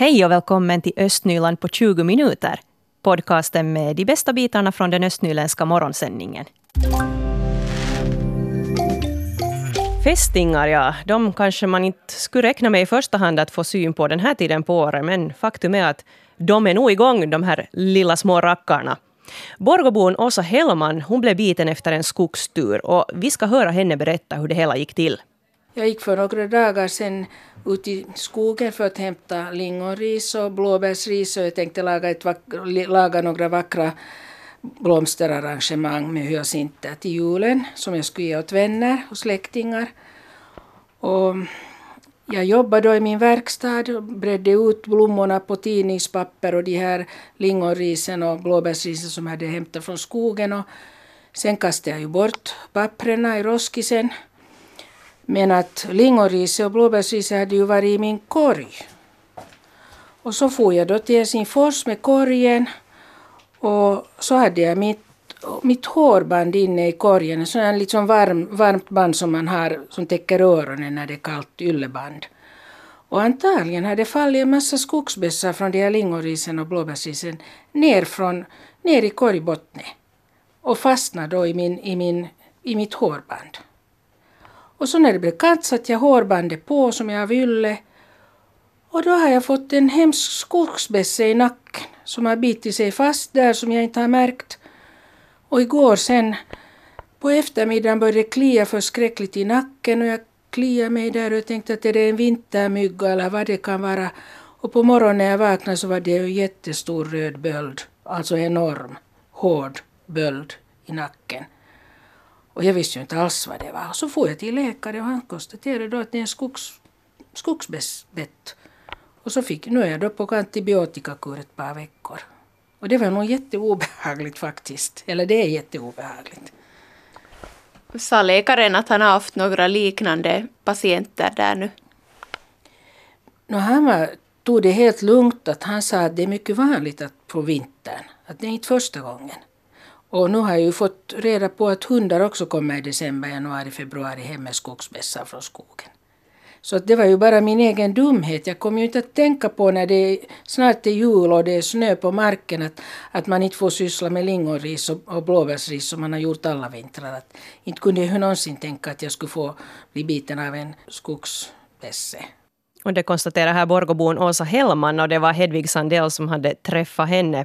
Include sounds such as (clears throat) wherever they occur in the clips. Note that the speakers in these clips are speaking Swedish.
Hej och välkommen till Östnyland på 20 minuter. Podcasten med de bästa bitarna från den östnyländska morgonsändningen. Fästingar, ja, de kanske man inte skulle räkna med i första hand att få syn på den här tiden på året, men faktum är att de är nog igång, de här lilla små rackarna. Borgobon Åsa Hellman hon blev biten efter en skogstur och vi ska höra henne berätta hur det hela gick till. Jag gick för några dagar sedan ut i skogen för att hämta lingonris och blåbärsris och jag tänkte laga, ett, laga några vackra blomsterarrangemang med hyacinter till julen som jag skulle ge åt vänner och släktingar. Och jag jobbade då i min verkstad och bredde ut blommorna på tidningspapper och de här lingonrisen och blåbärsrisen som jag hade hämtat från skogen. Och sen kastade jag ju bort papprena i roskisen. Men att lingonriset och blåbärsriset hade ju varit i min korg. Och så får jag då till Helsingfors med korgen och så hade jag mitt, mitt hårband inne i korgen, en liksom varm, varmt band som man har som täcker öronen när det är kallt, ylleband. Och antagligen hade fallit en massa skogsbössar från de här lingonrisen och blåbärsrisen ner, från, ner i korgbottnen och fastnade då i, min, i, min, i mitt hårband. Och så när det blev kallt satte jag hårbandet på som jag ville och då har jag fått en hemsk skogsbässe i nacken som har bitit sig fast där som jag inte har märkt. Och igår sen på eftermiddagen började det klia förskräckligt i nacken och jag kliade mig där och jag tänkte att det är en vintermygga eller vad det kan vara. Och på morgonen när jag vaknade så var det en jättestor röd böld, alltså enorm, hård böld i nacken. Och jag visste ju inte alls vad det var. Och så får jag till läkare och han konstaterade då att det är en skogs, skogsbett. Och så fick, nu är jag då på antibiotikakur ett par veckor. Och det var nog jätteobehagligt faktiskt. Eller det är jätteobehagligt. Sa läkaren att han har haft några liknande patienter där nu? No, han var, tog det helt lugnt. att Han sa att det är mycket vanligt att på vintern. Att det är inte första gången. Och nu har jag ju fått reda på att hundar också kommer i december, januari, februari hem med skogsbässar från skogen. Så det var ju bara min egen dumhet. Jag kom ju inte att tänka på när det är, snart är jul och det är snö på marken att, att man inte får syssla med lingonris och, och blåbärsris som man har gjort alla vintrar. Att inte kunde jag någonsin tänka att jag skulle få bli biten av en skogsbässe. Och det konstaterar här Borgobon Åsa Hellman och det var Hedvig Sandell som hade träffat henne.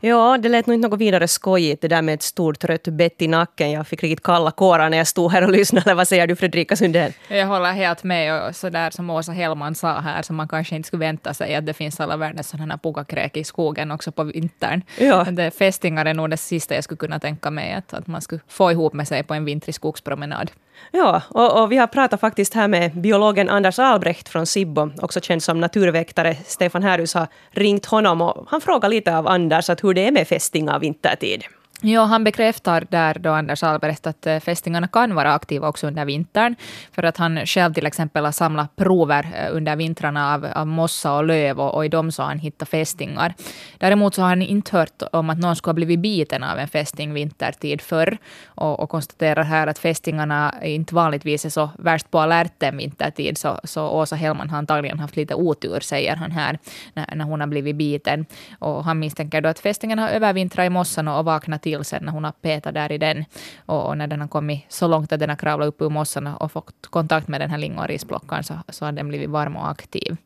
Ja, det lät nog inte något vidare skojigt det där med ett stort rött bett i nacken. Jag fick riktigt kalla kårar när jag stod här och lyssnade. Vad säger du Fredrika Sundell? Jag håller helt med och så där som Åsa Hellman sa här, som man kanske inte skulle vänta sig att det finns alla världens sådana pukakräk i skogen också på vintern. Ja. Det, fästingar är nog det sista jag skulle kunna tänka mig, att, att man skulle få ihop med sig på en vintrig skogspromenad. Ja, och, och, vi har pratat faktiskt här med biologen Anders Albrecht från Sibbo, också känd som naturväktare. Stefan Härhus har ringt honom och han frågar lite av Anders att hur det är med fästingar vintertid. Ja, han bekräftar där då Anders Albrecht att eh, fästingarna kan vara aktiva också under vintern. För att han själv till exempel har samlat prover eh, under vintrarna av, av mossa och löv och, och i dem så har han hittat fästingar. Däremot så har han inte hört om att någon skulle ha blivit biten av en fästing vintertid förr. Och, och konstaterar här att fästingarna inte vanligtvis är så värst på alerten vintertid. Så, så Åsa Hellman har antagligen haft lite otur, säger han här, när, när hon har blivit biten. Och han misstänker då att fästingarna har övervintrat i mossan och vaknat till sen när hon har petat där i den. Och, och, när den har kommit så långt att den har kravlat upp ur mossan och fått kontakt med den här lingonrisplockan så, så har den blivit varm och aktiv.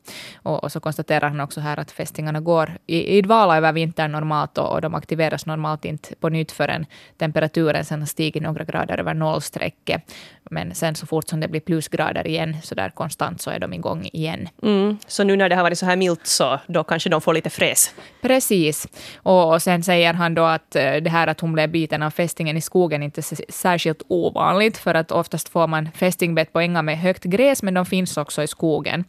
Och, och så konstaterar han också här att fästingarna går i, i dvala över vintern normalt och, och de aktiveras normalt inte på nytt förrän temperaturen sen har stigit några grader över nollstrecket. Men sen så fort som det blir plusgrader igen, så där konstant, så är de igång igen. Mm. Så nu när det har varit så här milt så då kanske de får lite fräs? Precis. Och, och sen säger han då att eh, det här att hon blev biten av fästingen i skogen inte särskilt ovanligt, för att oftast får man fästingbett på ängar med högt gräs, men de finns också i skogen.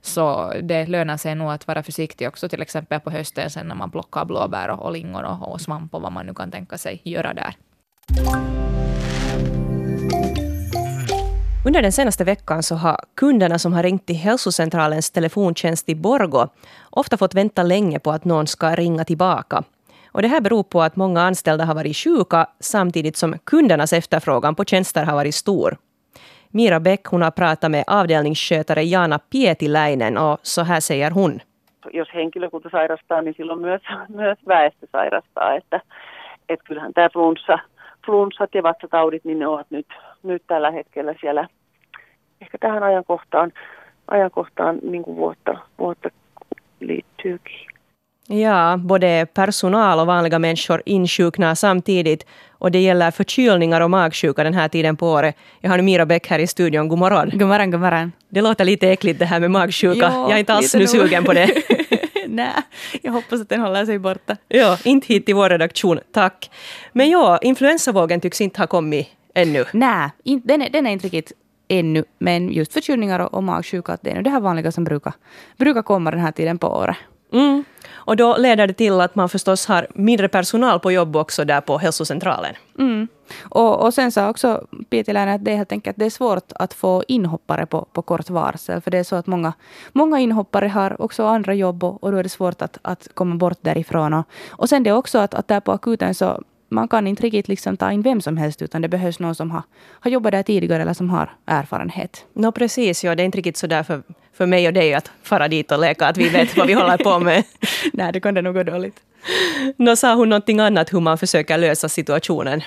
Så det lönar sig nog att vara försiktig också, till exempel på hösten sen när man plockar blåbär och, och lingon och, och svamp och vad man nu kan tänka sig göra där. Under den senaste veckan så har kunderna som har ringt till hälsocentralens telefontjänst i Borgo ofta fått vänta länge på att någon ska ringa tillbaka. Och det här beror på att många anställda har varit sjuka samtidigt som kundernas efterfrågan på tjänster har varit stor. Mira Bäck hon har pratat med avdelningsskötare Jana Pietiläinen och så här säger hon. jos henkilökunta sairastaa, niin silloin myös, myös väestö sairastaa. Että, että kyllähän tämä flunssa, flunssat ja vatsataudit, niin ne ovat nyt, nyt tällä hetkellä siellä ehkä tähän ajankohtaan, ajankohtaan niin kuin vuotta, vuotta liittyykin. Ja, både personal och vanliga människor insjuknar samtidigt. Och det gäller förkylningar och magsjuka den här tiden på året. Jag har nu Mira Bäck här i studion. God morgon. God morgon, god morgon. Det låter lite äckligt det här med magsjuka. Jo, jag är inte alls nu sugen på det. (laughs) Nej, jag hoppas att den håller sig borta. ja, inte hit till vår redaktion, tack. Men ja, influensavågen tycks inte ha kommit ännu. Nej, den, är, den är inte riktigt ännu, men just förkylningar och, och magsjuka, det är nog det här vanliga som brukar, brukar komma den här tiden på året. Mm. Och då leder det till att man förstås har mindre personal på jobb också där på hälsocentralen. Mm. Och, och sen sa också Pietiläinen att det är helt enkelt det är svårt att få inhoppare på, på kort varsel. För det är så att många, många inhoppare har också andra jobb och, och då är det svårt att, att komma bort därifrån. Och, och sen det också att, att där på akuten så man kan inte riktigt liksom ta in vem som helst utan det behövs någon som har, har jobbat där tidigare eller som har erfarenhet. Nå precis, ja, det är inte riktigt så där för, för mig och dig att fara dit och leka att vi vet vad vi håller på med. (laughs) Nej, det kan det nog gå dåligt. Nå sa hon någonting annat hur man försöker lösa situationen.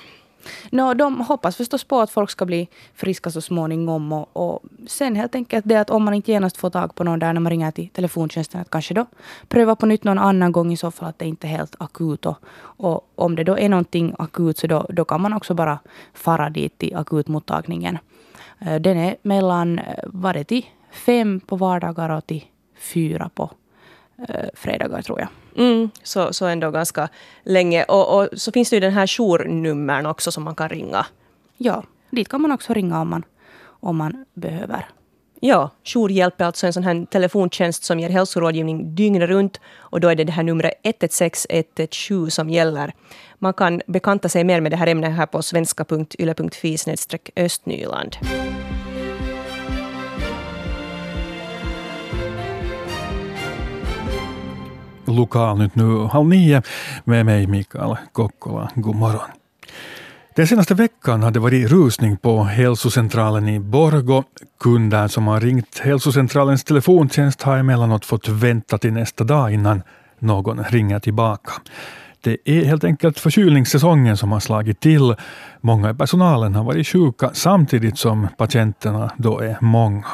No, de hoppas förstås på att folk ska bli friska så småningom. Och, och sen helt enkelt det att om man inte genast får tag på någon där när man ringer till telefontjänsten, att kanske då pröva på nytt någon annan gång i så fall att det inte är helt akut. Och, och om det då är någonting akut så då, då kan man också bara fara dit till akutmottagningen. Eh, den är mellan, eh, var det till fem på vardagar och till fyra på eh, fredagar tror jag. Mm, så, så ändå ganska länge. Och, och så finns det ju den här journummern också som man kan ringa. Ja, dit kan man också ringa om man, om man behöver. Ja, jourhjälp är alltså en sån här telefontjänst som ger hälsorådgivning dygnet runt. Och då är det det här numret 116 117 som gäller. Man kan bekanta sig mer med det här ämnet här på svenska.yle.fi östnyland. Lokalnytt nu halv nio med mig Mikael Kokkola. God morgon. Den senaste veckan har det varit rusning på hälsocentralen i Borgo. Kunder som har ringt hälsocentralens telefontjänst har emellanåt fått vänta till nästa dag innan någon ringer tillbaka. Det är helt enkelt förkylningssäsongen som har slagit till. Många i personalen har varit sjuka samtidigt som patienterna då är många.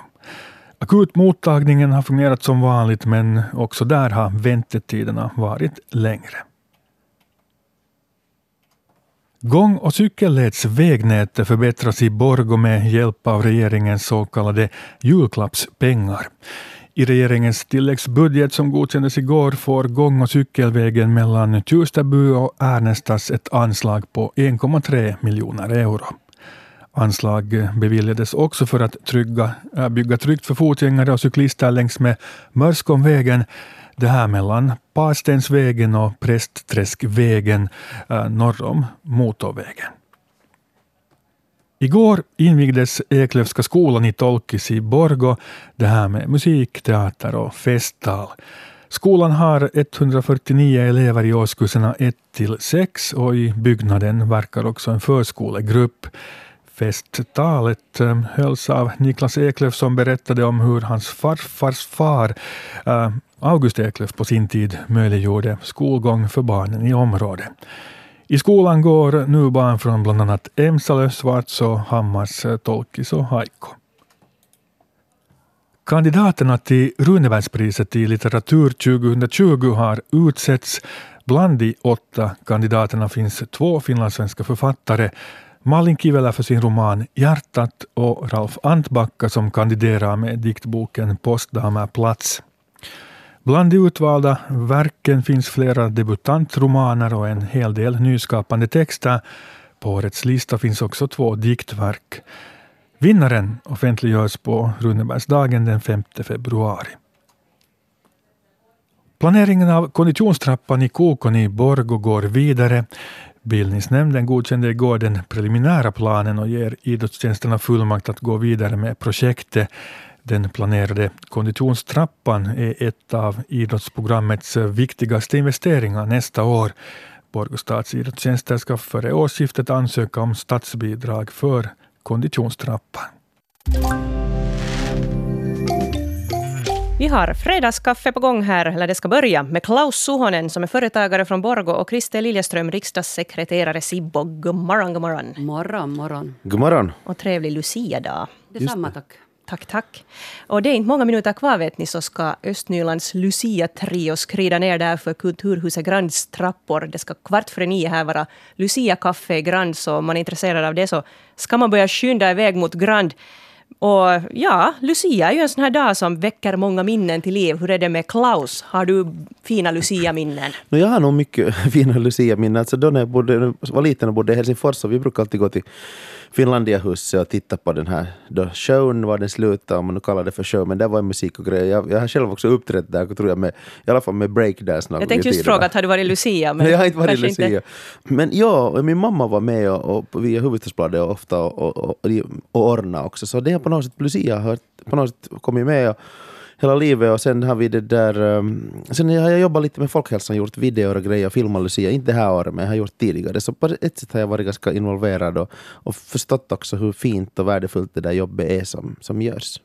Akutmottagningen har fungerat som vanligt men också där har väntetiderna varit längre. Gång och cykelledsvägnätet förbättras i Borgå med hjälp av regeringens så kallade julklappspengar. I regeringens tilläggsbudget som godkändes igår får gång och cykelvägen mellan Tjustaby och Ärnestas ett anslag på 1,3 miljoner euro. Anslag beviljades också för att trygga, äh, bygga tryggt för fotgängare och cyklister längs med Mörskomvägen, det här mellan Parstensvägen och Prästträskvägen äh, norr om motorvägen. Igår invigdes Eklövska skolan i Tolkis i Borgo, det här med musik, teater och festtal. Skolan har 149 elever i årskurserna 1 till 6 och i byggnaden verkar också en förskolegrupp. Festtalet ehm, hölls av Niklas Eklöf som berättade om hur hans farfars far ehm, August Eklöf på sin tid möjliggjorde skolgång för barnen i området. I skolan går nu barn från bland annat Emsalö, Svartså, Hammars, eh, Tolkis och Haikko. Kandidaterna till Runebergspriset i litteratur 2020 har utsetts. Bland de åtta kandidaterna finns två finlandssvenska författare. Malin Kivelä för sin roman Hjärtat och Ralf Antbacka som kandiderar med diktboken Postdamer plats. Bland de utvalda verken finns flera debutantromaner och en hel del nyskapande texter. På årets lista finns också två diktverk. Vinnaren offentliggörs på Runebergsdagen den 5 februari. Planeringen av konditionstrappan i Kokon i Borgo går vidare. Bildningsnämnden godkände igår den preliminära planen och ger idrottstjänsterna fullmakt att gå vidare med projektet. Den planerade konditionstrappan är ett av idrottsprogrammets viktigaste investeringar nästa år. Borgå stads idrottstjänster ska före årsskiftet ansöka om statsbidrag för konditionstrappan. Vi har fredagskaffe på gång här, eller det ska börja, med Klaus Suhonen som är företagare från Borgo och Christer Liljeström, riksdagssekreterare Sibbo. God morgon, god morgon. Morgon, morgon. God morgon. Och trevlig Lucia-dag. Detsamma, tack. Tack, tack. Och det är inte många minuter kvar vet ni så ska Östnylands Lucia-trio skrida ner där för Kulturhuset Grands trappor. Det ska kvart före nio här vara Lucia-kaffe i Grand så om man är intresserad av det så ska man börja skynda iväg mot Grand. Och ja, Lucia är ju en sån här dag som väcker många minnen till liv. Hur är det med Klaus? Har du fina Lucia-minnen? No, jag har nog mycket (laughs) fina Lucia-minnen. Alltså då när jag bodde, var liten och bodde i Helsingfors så vi brukade alltid gå till Finlandiahuset och titta på den här då showen var den slutade, om man nu kallar det för show, men det var musik och grejer. Jag, jag har själv också uppträtt där, tror jag, med, i alla fall med breakdance. Jag tänkte just fråga, har du varit Lucia? Men (laughs) jag har inte varit Lucia. Inte. Men ja, min mamma var med och, och via Hufvudstadsbladet ofta och, och, och, och ordna också, så det har på något sätt, Lucia har på något sätt kommit med. Och, hela livet och sen har vi det där... Um, sen har jag jobbat lite med folkhälsan, gjort videor och grejer, filmat Lucia. Inte det här året, men jag har gjort tidigare. Så på ett sätt har jag varit ganska involverad och, och förstått också hur fint och värdefullt det där jobbet är som, som görs.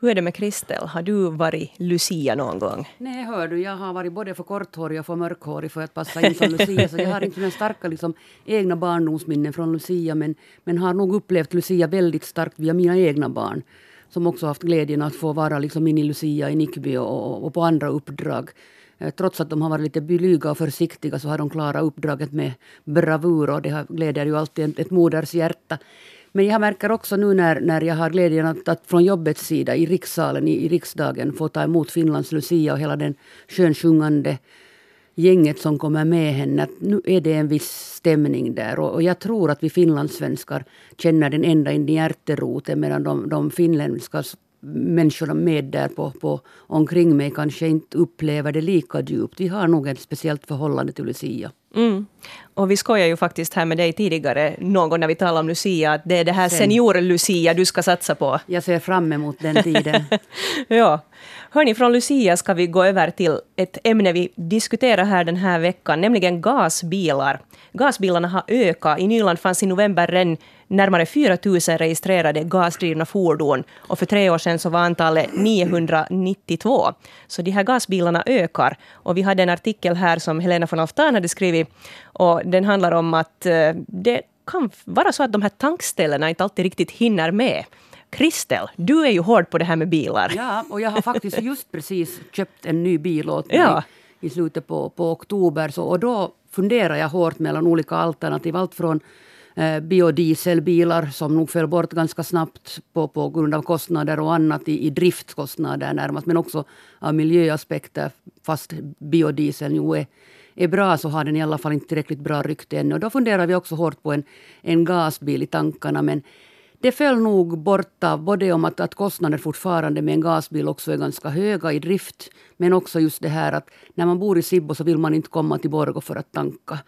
Hur är det med Kristel? Har du varit Lucia någon gång? Nej, hör du, jag har varit både för korthårig och för mörkhårig för att passa in som Lucia. Så jag har inte några starka liksom, egna barndomsminnen från Lucia men, men har nog upplevt Lucia väldigt starkt via mina egna barn som också haft glädjen att få vara liksom i Lucia i Nickby och, och, på andra uppdrag. Eh, trots att de har varit lite blyga och försiktiga så har de klarat uppdraget med bravur och det gläder ju alltid ett, ett moders hjärta. Men jag märker också nu när, när jag har glädjen att, att från jobbets sida i rikssalen i, i riksdagen få ta emot Finlands Lucia och hela den skönsjungande gänget som kommer med henne, att nu är det en viss stämning där. Och, och jag tror att vi finlandssvenskar känner den ända in i hjärteroten medan de, de finländska människorna med där på, på, omkring mig kanske inte upplever det lika djupt. Vi har nog ett speciellt förhållande till Lucia. Mm. Och vi skojar ju faktiskt här med dig tidigare, någon när vi talade om Lucia, att det är det här senior-Lucia du ska satsa på. Jag ser fram emot den tiden. (laughs) ja. Hörni, från Lucia ska vi gå över till ett ämne vi diskuterar här den här veckan, nämligen gasbilar. Gasbilarna har ökat. I Nyland fanns i november en närmare 4 000 registrerade gasdrivna fordon och för tre år sedan så var antalet 992. Så de här gasbilarna ökar. Och vi hade en artikel här som Helena von Alftan hade skrivit och den handlar om att eh, det kan vara så att de här tankställena inte alltid riktigt hinner med. Kristel, du är ju hård på det här med bilar. Ja, och jag har faktiskt just precis köpt en ny bil åt mig ja. i slutet på, på oktober. Så, och då funderar jag hårt mellan olika alternativ. Allt från Eh, biodieselbilar som nog föll bort ganska snabbt på, på grund av kostnader och annat i, i driftkostnader närmast. Men också av miljöaspekter. Fast biodieseln ju är, är bra så har den i alla fall inte tillräckligt bra rykte ännu. Och då funderar vi också hårt på en, en gasbil i tankarna. Men det föll nog bort av både om att, att kostnader fortfarande med en gasbil också är ganska höga i drift. Men också just det här att när man bor i Sibbo så vill man inte komma till Borgå för att tanka.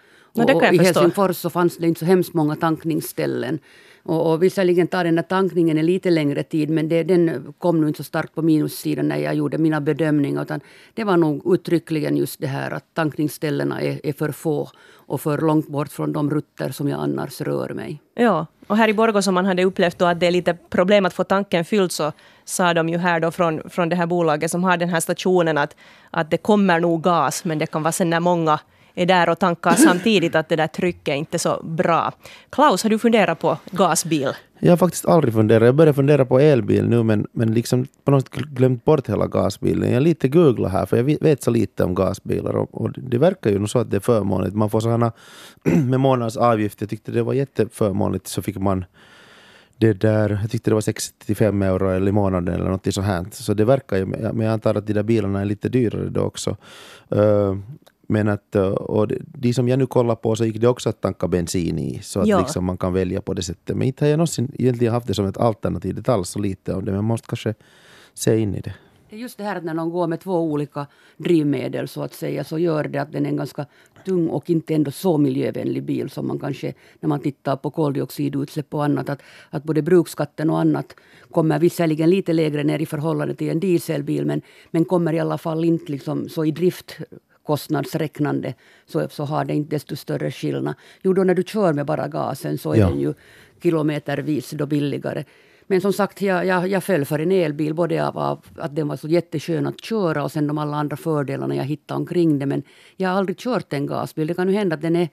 Och, I Helsingfors så fanns det inte så hemskt många tankningsställen. Och, och visserligen tar den där tankningen en lite längre tid men det, den kom nu inte så starkt på minussidan när jag gjorde mina bedömningar. Utan det var nog uttryckligen just det här att tankningsställena är, är för få och för långt bort från de rutter som jag annars rör mig. Ja, och här i Borgå som man hade upplevt då att det är lite problem att få tanken fylld så sa de ju här då från, från det här bolaget som har den här stationen att, att det kommer nog gas men det kan vara sen när många är där och tankar samtidigt att det där trycket är inte så bra. Klaus, har du funderat på gasbil? Jag har faktiskt aldrig funderat. Jag började fundera på elbil nu men, men liksom på något sätt glömt bort hela gasbilen. Jag lite googlat här för jag vet så lite om gasbilar och, och det verkar ju nog så att det är förmånligt. Man får sådana (clears throat) med månadsavgift. Jag tyckte det var jätteförmånligt så fick man det där, jag tyckte det var 65 euro eller i månaden eller något sånt här. Så det verkar ju, men jag antar att de där bilarna är lite dyrare då också. Uh, men att, och de som jag nu kollar på så gick det också att tanka bensin i, så att ja. liksom man kan välja på det sättet. Men inte har jag någonsin egentligen haft det som ett alternativ. Det talas så lite om det, men man måste kanske se in i det. Det är just det här att när någon går med två olika drivmedel så att säga så gör det att den är en ganska tung och inte ändå så miljövänlig bil som man kanske när man tittar på koldioxidutsläpp och annat. Att, att både brukskatten och annat kommer visserligen lite lägre ner i förhållande till en dieselbil men, men kommer i alla fall inte liksom så i drift kostnadsräknande så, så har det inte desto större skillnad. Jo, då när du kör med bara gasen så är ja. den ju kilometervis då billigare. Men som sagt, jag, jag, jag föll för en elbil. Både av, av att den var så jätteskön att köra och sen de alla andra fördelarna jag hittade omkring det. Men jag har aldrig kört en gasbil. Det kan ju hända att den är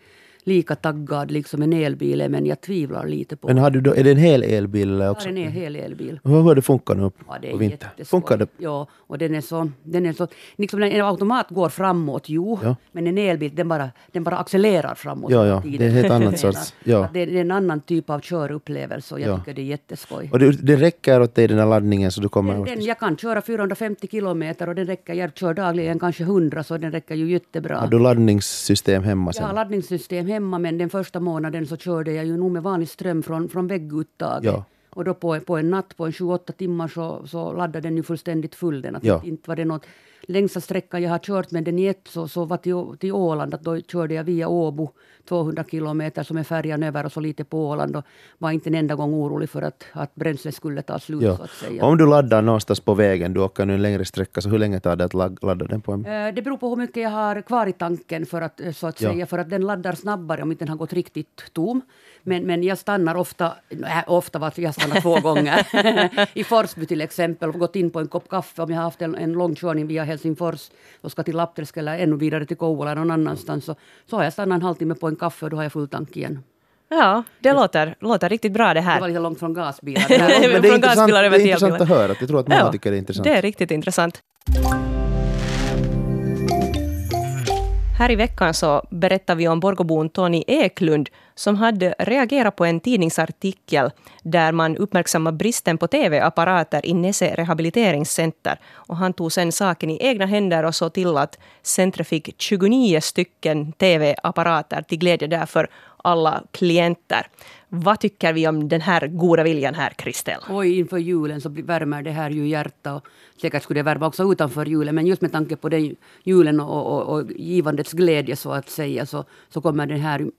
lika taggad liksom en elbil men jag tvivlar lite på Men har du då, är det en hel elbil eller också? Ja, är en hel elbil. Hur har det funkat nu Ja, det på är vintern? jätteskoj. Funkar det? Ja, och den är så... Den är så liksom en automat går framåt, jo. Ja. Men en elbil, den bara, den bara accelererar framåt. Ja, ja, det är helt menar sorts- (laughs) ja. Det är en annan typ av körupplevelse och jag Ja. tycker det är jätteskoj. Och det, det räcker åt dig den här laddningen så du kommer... Den, den, jag kan köra 450 kilometer och den räcker, jag kör dagligen kanske 100 så den räcker ju jättebra. Har du laddningssystem hemma sen? laddningssystem hemma men den första månaden så körde jag ju nog med vanlig ström från, från vägguttaget. Ja. Och då på, på en natt, på en 28 timmar så, så laddade den ju fullständigt full. Den. Att Ja. Inte var det något längsta sträckan jag har kört med den i ett så, så var till, till Åland. Att då körde jag via Åbo 200 kilometer som är färjan över och så lite på Åland. Och var inte en enda gång orolig för att, att bränslet skulle ta slut Ja. så att säga. Om du laddar någonstans på vägen, du åker nu en längre sträcka, så hur länge tar det att ladda den på en... Eh, Det beror på hur mycket jag har kvar i tanken för att, eh, så att Ja. säga, för att den laddar snabbare om inte den har gått riktigt tom. Men, men jag stannar ofta, nej, ofta var jag stannar två gånger. (laughs) I Forsby till exempel, och gått in på en kopp kaffe om jag har haft en, en lång körning via Helsingfors och ska till Lappträsk eller ännu vidare till Kouvola någon annanstans. Så, så har jag stannat en halvtimme på en kaffe och då har jag full tank igen. Ja, det låter, låter riktigt bra det Det här. var lite långt från gasbilar. (laughs) Men det är intressant, det är intressant att höra. Jag tror att många Ja, tycker det är intressant. Det är riktigt intressant. Här i veckan så berättar vi om Borgobon Tony Eklund som hade reagerat på en tidningsartikel där man uppmärksammar bristen på tv-apparater i Nese rehabiliteringscenter. Och han tog sen saken i egna händer och såg till att centret fick 29 stycken tv-apparater till glädje därför alla klienter. Vad tycker vi om den här goda viljan här, Kristel? Oj, inför julen så värmer det här ju hjärta. Och säkert skulle det värma också utanför julen. Men just med tanke på den julen och, och, och givandets glädje så att säga så, så kommer den här,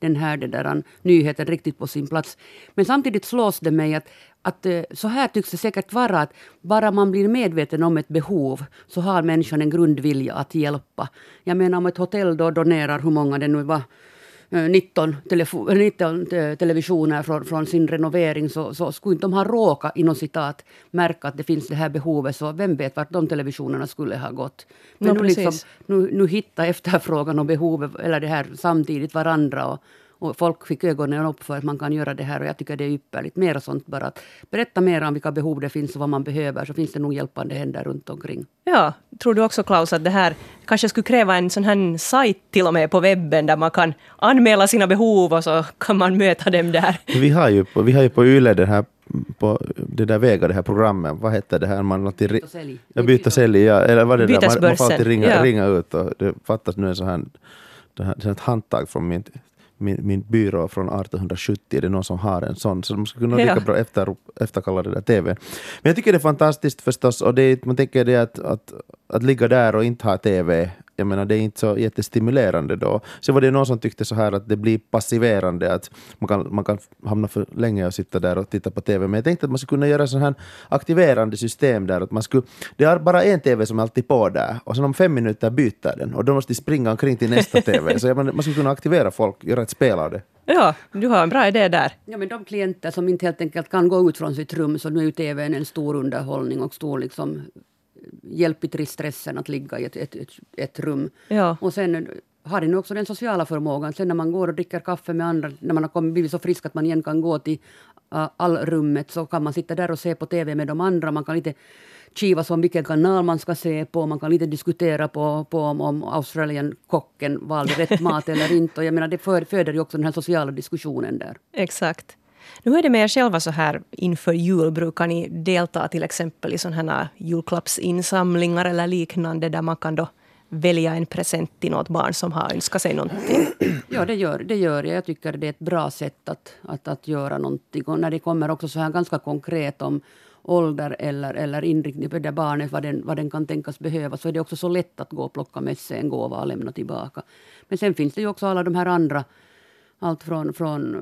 den här det där, nyheten riktigt på sin plats. Men samtidigt slås det mig att, att eh, så här tycks det säkert vara. att Bara man blir medveten om ett behov så har människan en grundvilja att hjälpa. Jag menar om ett hotell då donerar hur många det nu var 19, telefo- eh, 19 te- televisioner från, från sin renovering så, så skulle inte de ha råkat inom citat märka att det finns det här behovet så vem vet vart de televisionerna skulle ha gått. Men No, nu, liksom, nu, nu hittar efterfrågan och behovet eller det här samtidigt varandra och, och folk fick ögonen upp för att man kan göra det här och jag tycker det är ypperligt. Mer sånt bara. Att berätta mer om vilka behov det finns och vad man behöver så finns det nog hjälpande händer runt omkring. Ja, tror du också Klaus att det här kanske skulle kräva en sån här sajt till och med på webben där man kan anmäla sina behov och så kan man möta dem där. Vi har ju på, vi har ju på YLE det här på det där Vega, det här programmet, vad heter det här? Man alltid ri- och sälj. Ja, byta sälj, ja. Eller vad det där? Man, man får alltid ringa, ja. ringa ut och det fattas nu en sån här, det här, det här ett handtag från min, min, min byrå från 1870. Det är någon som har en sån, så de skulle kunna Ja. lika bra efter, efterkalla det där TV. Men jag tycker det är fantastiskt förstås och det, man tänker det att, att, att ligga där och inte ha TV jag menar, det är inte så jättestimulerande då. Så var det någon som tyckte så här att det blir passiverande, att man kan, man kan hamna för länge och sitta där och titta på TV. Men jag tänkte att man skulle kunna göra så här aktiverande system där. Att man skulle, det är bara en TV som är alltid på där och sen om fem minuter byter den och då måste de springa omkring till nästa (laughs) TV. Så jag menar, man skulle kunna aktivera folk, göra ett spel av det. Ja, du har en bra idé där. Ja, men de klienter som inte helt enkelt kan gå ut från sitt rum så nu är ju TVn en stor underhållning och stor liksom hjälp i tristressen att ligga i ett, ett, ett, ett rum. Ja. Och sen har den också den sociala förmågan. Sen när man går och dricker kaffe med andra, när man har kommit, blivit så frisk att man igen kan gå till uh, allrummet så kan man sitta där och se på TV med de andra. Man kan lite kivas om vilken kanal man ska se på. Man kan lite diskutera på, på om, om Australien-kocken valde rätt mat (laughs) eller inte. Och jag menar, det för- föder ju också den här sociala diskussionen där. Exakt. Nu är det med er själva så här inför jul, brukar ni delta till exempel i sådana här julklappsinsamlingar eller liknande där man kan då välja en present till något barn som har önskat sig någonting? Ja, det gör, det gör jag. Jag tycker det är ett bra sätt att, att, att göra någonting. Och när det kommer också så här ganska konkret om ålder eller, eller inriktning på det barnet, vad den, vad den kan tänkas behöva, så är det också så lätt att gå och plocka med sig en gåva och lämna tillbaka. Men sen finns det ju också alla de här andra, allt från, från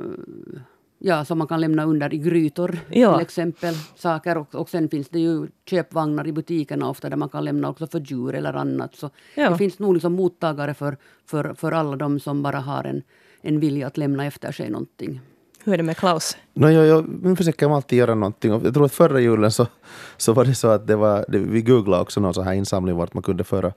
ja, som man kan lämna under i grytor Ja. till exempel. Saker och, och sen finns det ju köpvagnar i butikerna ofta där man kan lämna också för djur eller annat. Så Ja. det finns nog liksom mottagare för, för, för alla de som bara har en, en vilja att lämna efter sig någonting. Hur är det med Klaus? No, jo, nu försöker man alltid göra någonting. Jag tror att förra julen så, så var det så att det var, det, vi googlade också någon sån här insamling vart man kunde föra,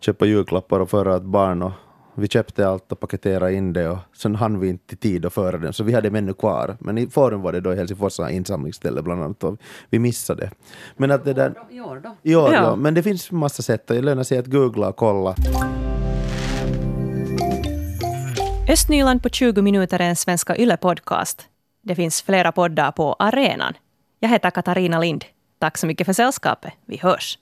köpa julklappar och föra ett barn. Och vi köpte allt och paketerade in det och sen hann vi inte i tid att föra den så vi hade dem ännu kvar. Men i forum var det då i Helsingfors insamlingsställe bland annat och vi missade. Men att det där... I år då? I år, Ja. ja. Men det finns massa sätt och det lönar sig att googla och kolla. Östnyland på 20 minuter är en Svenska Yle-podcast. Det finns flera poddar på arenan. Jag heter Katarina Lind. Tack så mycket för sällskapet. Vi hörs.